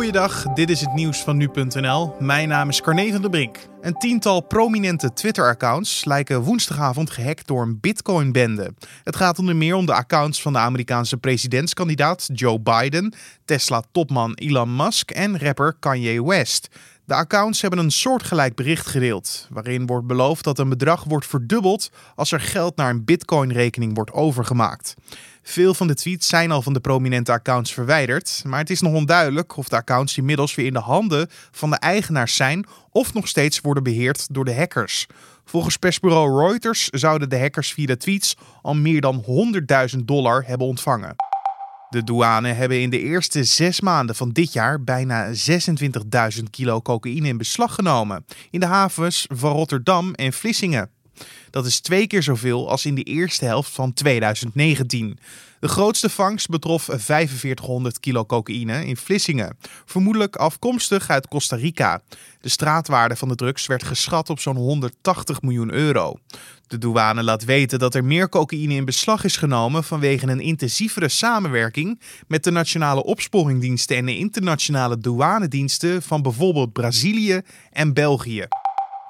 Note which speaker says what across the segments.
Speaker 1: Goeiedag, dit is het nieuws van nu.nl. Mijn naam is Carne van der Brink. Een tiental prominente Twitter-accounts lijken woensdagavond gehackt door een Bitcoin-bende. Het gaat onder meer om de accounts van de Amerikaanse presidentskandidaat Joe Biden, Tesla-topman Elon Musk en rapper Kanye West. De accounts hebben een soortgelijk bericht gedeeld, waarin wordt beloofd dat een bedrag wordt verdubbeld als er geld naar een Bitcoin-rekening wordt overgemaakt. Veel van de tweets zijn al van de prominente accounts verwijderd, maar het is nog onduidelijk of de accounts inmiddels weer in de handen van de eigenaars zijn of nog steeds worden beheerd door de hackers. Volgens persbureau Reuters zouden de hackers via de tweets al meer dan 100.000 dollar hebben ontvangen. De douane hebben in de eerste zes maanden van dit jaar bijna 26.000 kilo cocaïne in beslag genomen in de havens van Rotterdam en Vlissingen. Dat is twee keer zoveel als in de eerste helft van 2019. De grootste vangst betrof 4500 kilo cocaïne in Vlissingen, vermoedelijk afkomstig uit Costa Rica. De straatwaarde van de drugs werd geschat op zo'n 180 miljoen euro. De douane laat weten dat er meer cocaïne in beslag is genomen vanwege een intensievere samenwerking met de nationale opsporingdiensten en de internationale douanediensten van bijvoorbeeld Brazilië en België.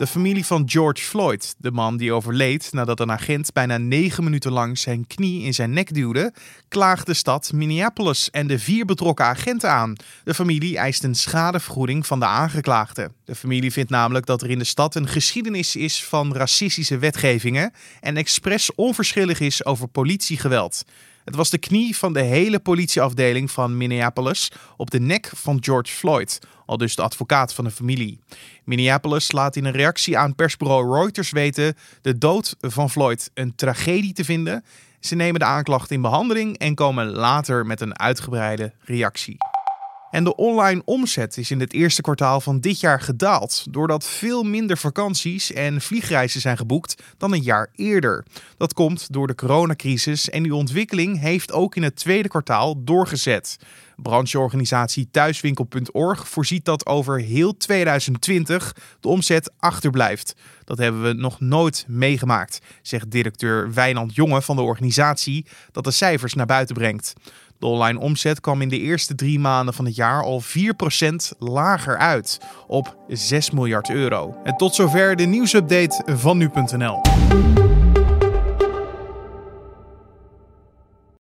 Speaker 1: De familie van George Floyd, de man die overleed nadat een agent bijna negen minuten lang zijn knie in zijn nek duwde, klaagt de stad Minneapolis en de vier betrokken agenten aan. De familie eist een schadevergoeding van de aangeklaagde. De familie vindt namelijk dat er in de stad een geschiedenis is van racistische wetgevingen en expres onverschillig is over politiegeweld. Het was de knie van de hele politieafdeling van Minneapolis op de nek van George Floyd, al dus de advocaat van de familie. Minneapolis laat in een reactie aan persbureau Reuters weten de dood van Floyd een tragedie te vinden. Ze nemen de aanklacht in behandeling en komen later met een uitgebreide reactie. En de online omzet is in het eerste kwartaal van dit jaar gedaald, doordat veel minder vakanties en vliegreizen zijn geboekt dan een jaar eerder. Dat komt door de coronacrisis en die ontwikkeling heeft ook in het tweede kwartaal doorgezet. Brancheorganisatie thuiswinkel.org voorziet dat over heel 2020 de omzet achterblijft. Dat hebben we nog nooit meegemaakt, zegt directeur Wijnand Jonge van de organisatie, dat de cijfers naar buiten brengt. De online omzet kwam in de eerste drie maanden van het jaar al 4% lager uit, op 6 miljard euro. En tot zover de nieuwsupdate van nu.nl.